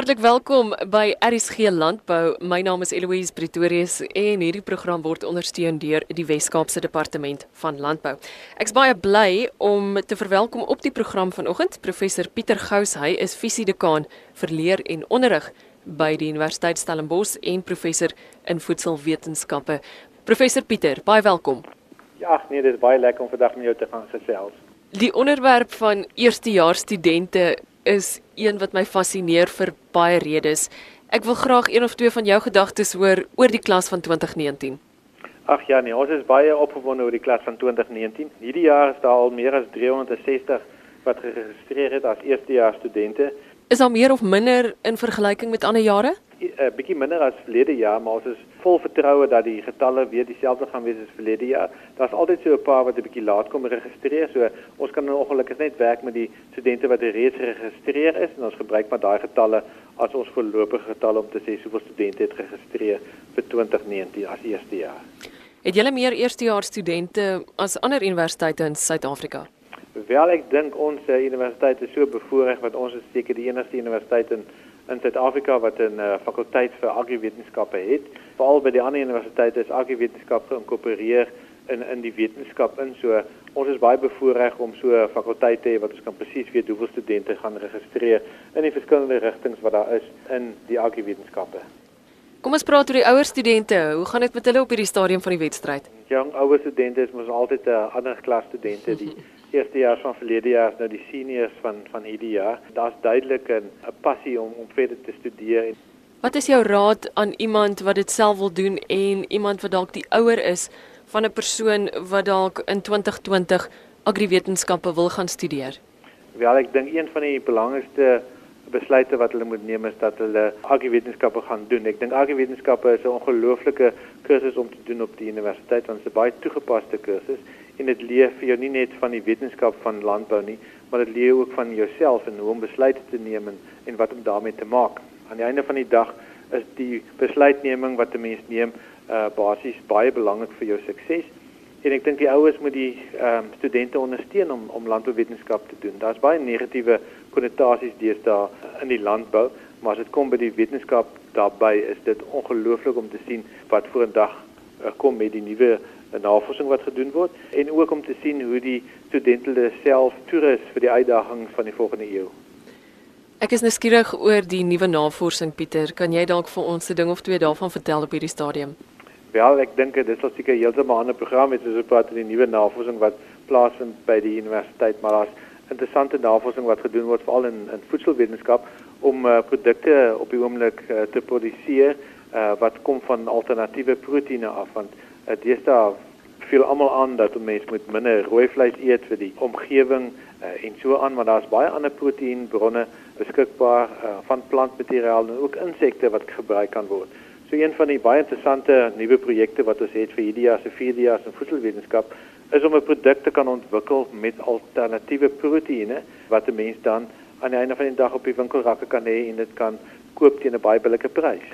Hartlik welkom by RSG Landbou. My naam is Eloise Pretorius en hierdie program word ondersteun deur die Wes-Kaapse Departement van Landbou. Ek's baie bly om te verwelkom op die program vanoggend professor Pieter Gous. Hy is fisiedekaan vir leer en onderrig by die Universiteit Stellenbosch en professor in voedselwetenskappe. Professor Pieter, baie welkom. Ja, nee, dit is baie lekker om vandag met jou te gaan gesels. Die onderwerp van eerstejaars studente is een wat my fascineer vir baie redes. Ek wil graag een of twee van jou gedagtes hoor oor die klas van 2019. Ag ja, nee, ons is baie opgewonde oor die klas van 2019. Hierdie jaar is daar al meer as 360 wat geregistreer het as eerstejaars studente. Is daar meer of minder in vergelyking met ander jare? 'n uh, bietjie minder as verlede jaar, maar ons is vol vertroue dat die getalle weer dieselfde gaan wees as verlede jaar. Daar's altyd so 'n paar wat 'n bietjie laat kom registreer, so ons kan nou ongelukkig net werk met die studente wat reeds geregistreer is en ons gebruik maar daai getalle as ons voorlopige getalle om te sê hoeveel studente het geregistreer vir 2019 as eerste jaar. Het julle meer eerstejaars studente as ander universiteite in Suid-Afrika? Wel ek dink ons uh, universiteit is so bevoordeel wat ons is seker die enigste universiteit in in Suid-Afrika wat 'n uh, fakulteit vir agriwetenskappe het. Veral by die ander universiteite is agriwetenskap geïnkorporeer in in die wetenskap in. So ons is baie bevoordeel om so 'n fakulteit te hê wat ons kan presies weet hoeveel studente gaan registreer in die verskillende rigtings wat daar is in die agriwetenskappe. Kom ons praat oor die ouer studente. Hoe gaan dit met hulle op hierdie stadium van die wedstryd? Jong ouer studente is mos altyd 'n uh, ander klas studente die eerste jaar van verlede jaar nou die seniors van van hierdie jaar. Daar's duidelik 'n passie om om verder te studeer. Wat is jou raad aan iemand wat dit self wil doen en iemand wat dalk die ouer is van 'n persoon wat dalk in 2020 agriwetenskappe wil gaan studeer? Wel, ek dink een van die belangrikste besluite wat hulle moet neem is dat hulle agriwetenskappe gaan doen. Ek dink agriwetenskappe is 'n ongelooflike kursus om te doen op die universiteit want dit is 'n baie toegepaste kursus en dit leer vir jou nie net van die wetenskap van landbou nie, maar dit leer ook van jouself en hoe om besluite te neem en, en wat om daarmee te maak. Aan die einde van die dag is die besluitneming wat 'n mens neem uh basies baie belangrik vir jou sukses. En ek dink die ouers moet die ehm um, studente ondersteun om om landbouwetenskap te doen. Daar's baie negatiewe konnotasies deesdae in die landbou, maar as dit kom by die wetenskap daarbey is dit ongelooflik om te sien wat vorendag uh, kom met die nuwe 'n navorsing wat gedoen word en ook om te sien hoe die studente self toerus vir die uitdagings van die volgende eeu. Ek is nuuskierig oor die nuwe navorsing Pieter. Kan jy dalk vir ons 'n ding of twee daarvan vertel op hierdie stadium? Wel, ek dink dit sal seker heeltemal 'n ander program wees as ons praat oor die nuwe navorsing wat plaasvind by die universiteit, maar daar's interessante navorsing wat gedoen word veral in in voedselwetenskap om uh, produkte op die oomblik uh, te produseer uh, wat kom van alternatiewe proteïene af want uh, deesdae veel almal aan dat 'n mens moet minder rooi vleis eet vir die omgewing uh, en so aan, maar daar's baie ander proteïenbronne beskikbaar uh, van plantmateriaal en ook insekte wat gebruik kan word. So een van die baie interessante nuwe projekte wat ons het vir hierdie jaar se vierde jaar se voedselwetenskap is om 'n produk te kan ontwikkel met alternatiewe proteïene wat 'n mens dan aan die einde van die dag op die winkelrakke kan hê en dit kan koop teen 'n baie billike prys.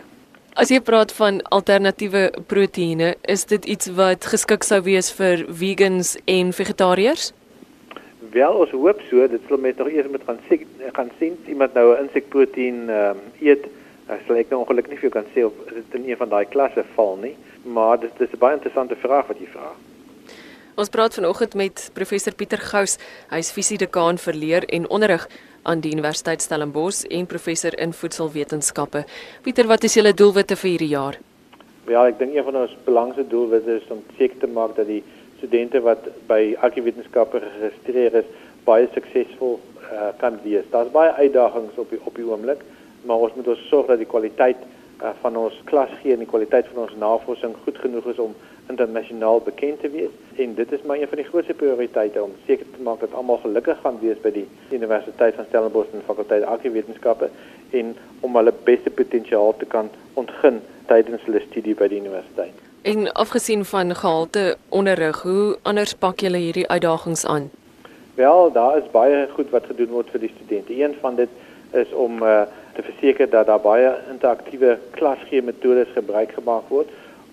As jy praat van alternatiewe proteïene, is dit iets wat geskik sou wees vir vegans en vegetariërs? Wel, ons hoop so, dit sal met nog eers met gaan sien, gaan sien iemand nou 'n insekproteïen ehm um, eet. Ek sal ek nou ongelukkig nie vir jou kan sê of dit in een van daai klasse val nie, maar dit, dit is 'n baie interessante vraag wat jy vra. Ons praat vanoggend met professor Pieter Gous. Hy is fisiedekaan vir leer en onderrig aan die Universiteit Stellenbosch en professor in voedselwetenskappe. Pieter, wat is julle doelwitte vir hierdie jaar? Ja, ek dink een van ons belangrikste doelwitte is om seker te maak dat die studente wat by agriwetenskappe geregistreer is, baie suksesvol uh, kan wees. Daar's baie uitdagings op die op die oomblik, maar ons moet ons sorg dat die kwaliteit uh, van ons klas gee en die kwaliteit van ons navorsing goed genoeg is om internasionaal bekend te wees en dit is maar een van die grootste prioriteite om seker te maak dat almal gelukkig gaan wees by die Universiteit van Stellenbosch en fakulteit Agriwetenskappe en om hulle beste potensiaal te kan ontgin tydens hulle studie by die universiteit. En afgesien van gehalte onderrig, hoe anders pak julle hierdie uitdagings aan? Wel, daar is baie goed wat gedoen word vir die studente. Een van dit is om uh, te verseker dat daar baie interaktiewe klasgee metodes gebruik gemaak word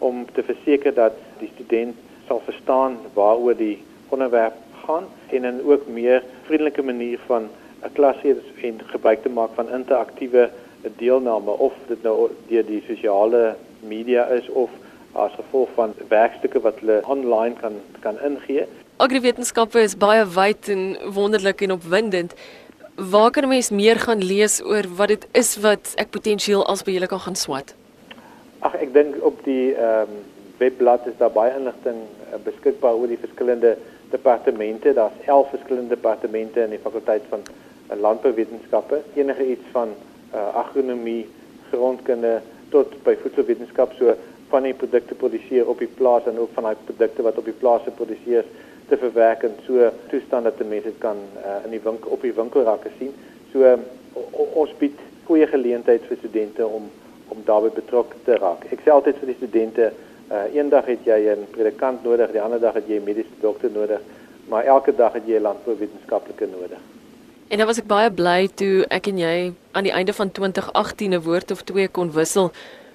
om te verseker dat die student sal verstaan waaroor die onderwerp gaan en in ook meer vriendelike manier van 'n klas hier en gebruik te maak van interaktiewe deelname of dit nou deur die sosiale media is of as gevolg van werkstukke wat hulle online kan kan ingee. Agriwetenskappe is baie wyd en wonderlik en opwindend. Waar kan 'n mens meer gaan lees oor wat dit is wat ek potensieel as by julle kan gaan swat? Ag ek dink op die ehm um, webblad is daar baie inligting uh, beskikbaar oor die verskillende departemente. Daar's 11 verskillende departemente in die fakulteit van uh, landbouwetenskappe. Enige iets van uh, agronomie, grondkunde tot by voedselwetenskap so van die produkte produseer op die plaas en ook van daai produkte wat op die plaas geproduseer is te verwerk en so toestand dat mense dit kan uh, in die winkel op die winkelrakke sien. So um, ons bied goeie geleentheid vir studente om om daarbey betrokke te raak. Ek sê altyd vir die studente, uh, eendag het jy 'n predikant nodig, die ander dag het jy 'n mediese dokter nodig, maar elke dag het jy 'n landbouwetenskaplike nodig. En dan was ek baie bly toe ek en jy aan die einde van 2018 'n woord of twee kon wissel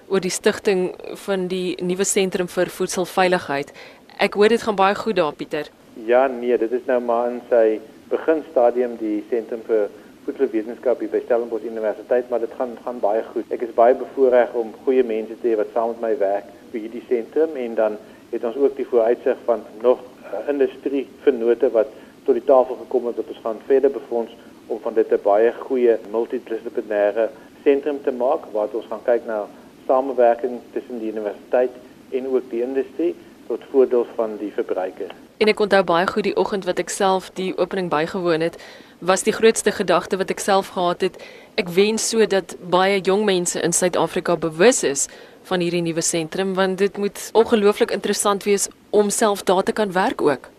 oor die stigting van die nuwe sentrum vir voedselveiligheid. Ek hoor dit gaan baie goed daar Pieter. Ja, nee, dit is nou maar in sy beginstadium die sentrum vir voedselwetenskap by Stellenbosch Universiteit, maar dit gaan gaan baie goed. Ek is baie bevoorreg om goeie mense te hê wat saam met my werk vir hierdie sentrum en dan het ons ook die vooruitsig van nog uh, industrie vennote wat tot die tafel gekom het dat ons gaan verder befonds om van dit 'n baie goeie multidissiplinêre sentrum te maak waar ons gaan kyk na samewerking tussen die universiteit en ook die industrie tot voordeel van die verbruiker. En ek onthou baie goed die oggend wat ek self die opening bygewoon het, was die grootste gedagte wat ek self gehad het. Ek wens so dat baie jong mense in Suid-Afrika bewus is van hierdie nuwe sentrum want dit moet ongelooflik interessant wees om self daar te kan werk ook.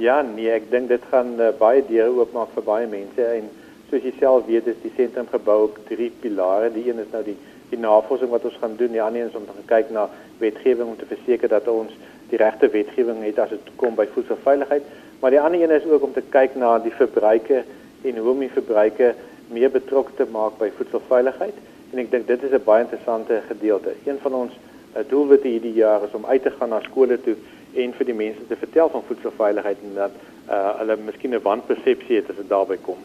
Ja, nee, ek dink dit gaan uh, baie deure oopmaak vir baie mense en soos jy self weet is die sentrum gebou op drie pilare. Die een is nou die die navorsing wat ons gaan doen, die ander is om te kyk na wetgewing om te verseker dat ons die regte wetgewing het as dit kom by voedselveiligheid, maar die ander een is ook om te kyk na die verbruiker en hoe om die verbruiker meer betrokke te maak by voedselveiligheid en ek dink dit is 'n baie interessante gedeelte. Een van ons uh, doelwitte hierdie jaar is om uit te gaan na skole toe en vir die mense te vertel van voedselveiligheid en dat uh, hulle miskien 'n wanpersepsie het as dit daarby kom.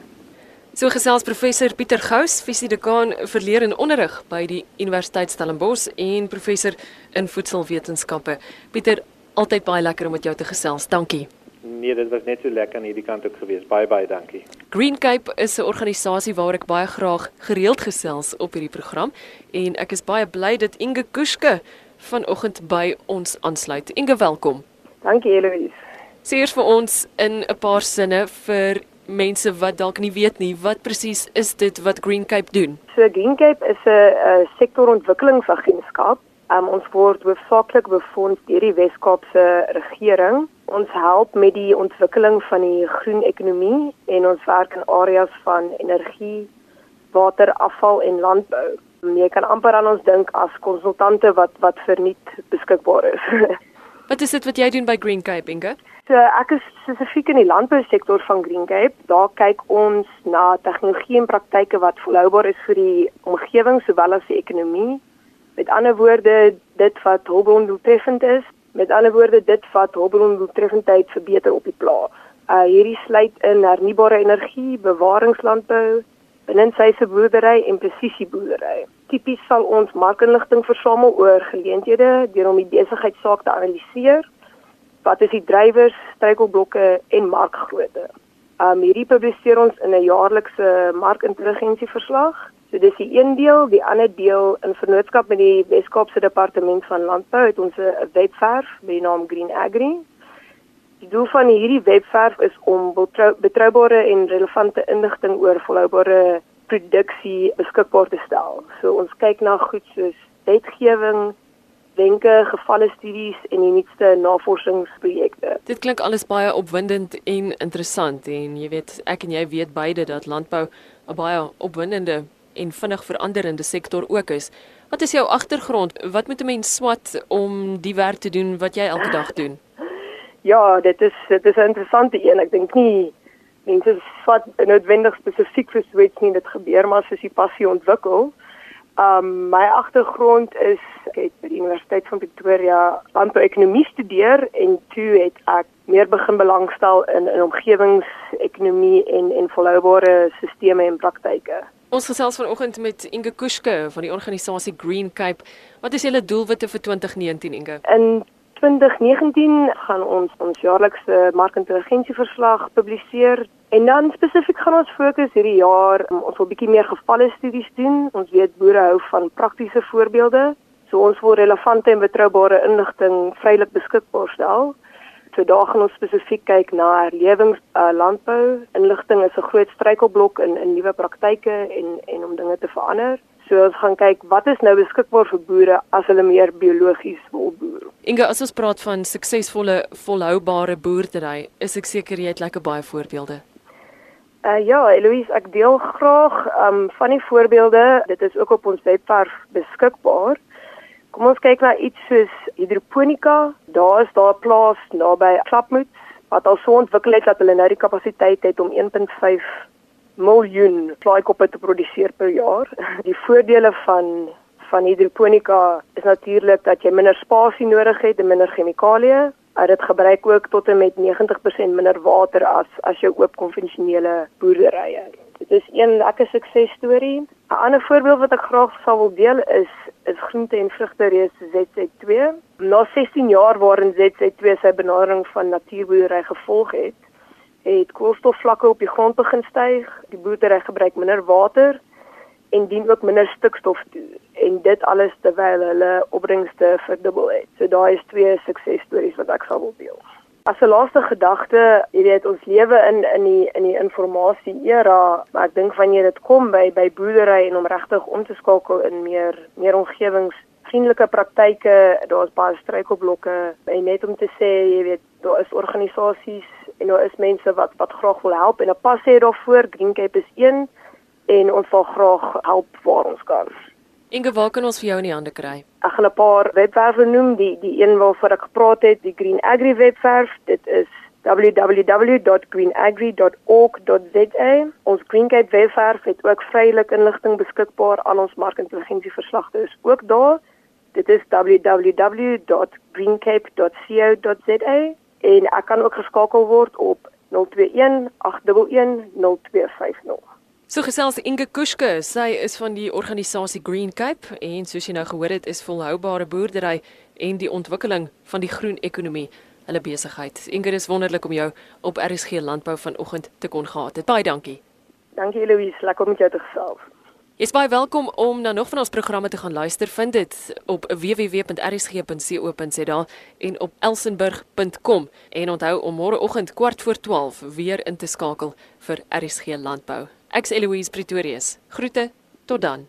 So gesels professor Pieter Gous, fisiedekaan vir leer en onderrig by die Universiteit Stellenbosch en professor in voedselwetenskappe. Pieter, altyd baie lekker om met jou te gesels. Dankie. Nee, dit was net so lekker aan hierdie kant ook gewees. Baie baie dankie. Green Cape is 'n organisasie waar ek baie graag gereeld gesels op hierdie program en ek is baie bly dat Inge Kuske vanoggend by ons aansluit. Inge, welkom. Dankie, Eloise. Sê eers vir ons in 'n paar sinne vir mense wat dalk nie weet nie, wat presies is dit wat Green Cape doen? So Green Cape is 'n sektorontwikkelingsagentskap Um, ons word hoofsaaklik befonds deur die Wes-Kaapse regering. Ons help met die ontwikkeling van die groen ekonomie en ons werk in areas van energie, water, afval en landbou. Jy kan amper aan ons dink as konsultante wat wat verniet beskikbaar is. wat is dit wat jy doen by Green Cape, Inge? So ek is spesifiek in die landbousektor van Green Cape. Daar kyk ons na tegnologie en praktyke wat volhoubaar is vir die omgewing sowel as die ekonomie Met ander woorde, dit wat hulpbrondoeltreffend is, met ander woorde dit wat hulpbrondoeltreffendheid verbeter op die plaas. Uh hierdie sluit in hernubare energie, bewaringslandbou, binnenshuise boerdery en presisieboerdery. Tipies sal ons markinligting versamel oor geleenthede deur om die besigheidsaak te analiseer. Wat is die drywers, struikelblokke en markgrootte? Um hierdie publiseer ons in 'n jaarlikse markintelligensieverslag So dis die een deel, die ander deel in vennootskap met die Wes-Kaapse Departement van Landbou het ons 'n webwerf met die naam Green Agri. Die doel van hierdie webwerf is om betrou, betroubare en relevante inligting oor volhoubare produksie beskikbaar te stel. So ons kyk na goed soos wetgewing, wenke, gevalle studies en die nuutste navorsingsprojekte. Dit klink alles baie opwindend en interessant en jy weet ek en jy weet beide dat landbou 'n baie opwindende en vinnig veranderende sektor ook is. Wat is jou agtergrond? Wat moet 'n mens swat om die werk te doen wat jy elke dag doen? Ja, dit is dit is 'n interessante een. Ek dink nie mense swat noodwendig spesifiek vir swets nie, dit gebeur maar as jy passie ontwikkel. Um my agtergrond is ek het by die Universiteit van Pretoria landbouekonomie studeer en toe het ek meer begin belangstel in in omgewingsekonomie en en volhoubare sisteme en praktyke. Ons gesels vanoggend met Inge Kuske van die organisasie Green Cape. Wat is julle doelwitte vir 2019 Inge? In 2019 gaan ons ons jaarlikse markintelligensieverslag publiseer en dan spesifiek gaan ons fokus hierdie jaar um, ons wil bietjie meer gevalle studies doen. Ons weet boere hou van praktiese voorbeelde. So ons wil relevante en betroubare inligting vrylik beskikbaar stel. So daar gaan ons spesifiek kyk na herlewings uh, landbou. Inligting is 'n groot struikelblok in in nuwe praktyke en en om dinge te verander. So ons gaan kyk wat is nou beskikbaar vir boere as hulle meer biologies wil boer. Inge, as ons praat van suksesvolle volhoubare boerdery, is ek seker jy het lekker baie voorbeelde. Uh ja, Eloise, ek deel graag um van die voorbeelde. Dit is ook op ons webwerf beskikbaar. Kom ons kyk na iets soos hidroponika. Daar is daar 'n plaas naby Klapmuts wat al so ontwikkel het dat hulle nou die kapasiteit het om 1.5 miljoen plaaikoppe te produseer per jaar. Die voordele van van hidroponika is natuurlik dat jy minder spasie nodig het en minder chemikalieë. Dit gebruik ook tot en met 90% minder water as as jou oop konvensionele boerderye. Dit is een lekker suksesstorie. 'n Ander voorbeeld wat ek graag sou wil deel is is groente en vrugte reus ZZ2. Na 16 jaar waarin ZZ2 sy benadering van natuurboerdery gevolg het, het koolstofvlakke op die grond begin styg. Die boerdery gebruik minder water en dien ook minder stikstof toe en dit alles terwyl hulle opbrengste verdubbel het. So daai is twee suksesstories wat ek sou wil deel. As 'n laaste gedagte, jy weet ons lewe in in die in die informasie era, maar ek dink wanneer dit kom by by boerdery en om regtig om te skakel in meer meer omgewingsvriendelike praktyke, daar's baie struikelblokke. En net om te sê, jy weet, daar is organisasies en daar is mense wat wat graag wil help en 'n pas sê daarvoor Green Cape is een en ons wil graag help waar ons kan. Inge, waar kan ons vir jou in die hande kry? Ek gaan 'n paar webwerwe noem, die die een waarvoor ek gepraat het, die Green Agri webwerf, dit is www.greenagri.org.za. Ons Green Cape webwerf het ook vrylik inligting beskikbaar, al ons markintelligensieverslagte is ook daar. Dit is www.greencape.co.za en ek kan ook geskakel word op 021 811 0250. So gesels Inge Kuske, sy is van die organisasie Green Cape en soos jy nou gehoor het, is volhoubare boerdery en die ontwikkeling van die groen ekonomie hulle besigheid. Inge, dis wonderlik om jou op RSG Landbou vanoggend te kon gehad het. Baie dankie. Dankie Louise, lekker om met jou te gesels. Jy's baie welkom om na nog van ons programme te gaan luister. Vind dit op www.rsg.co.za en op elsenburg.com en onthou om môreoggend kwart voor 12 weer in te skakel vir RSG Landbou. Ek's Eloise Pretorius. Groete, tot dan.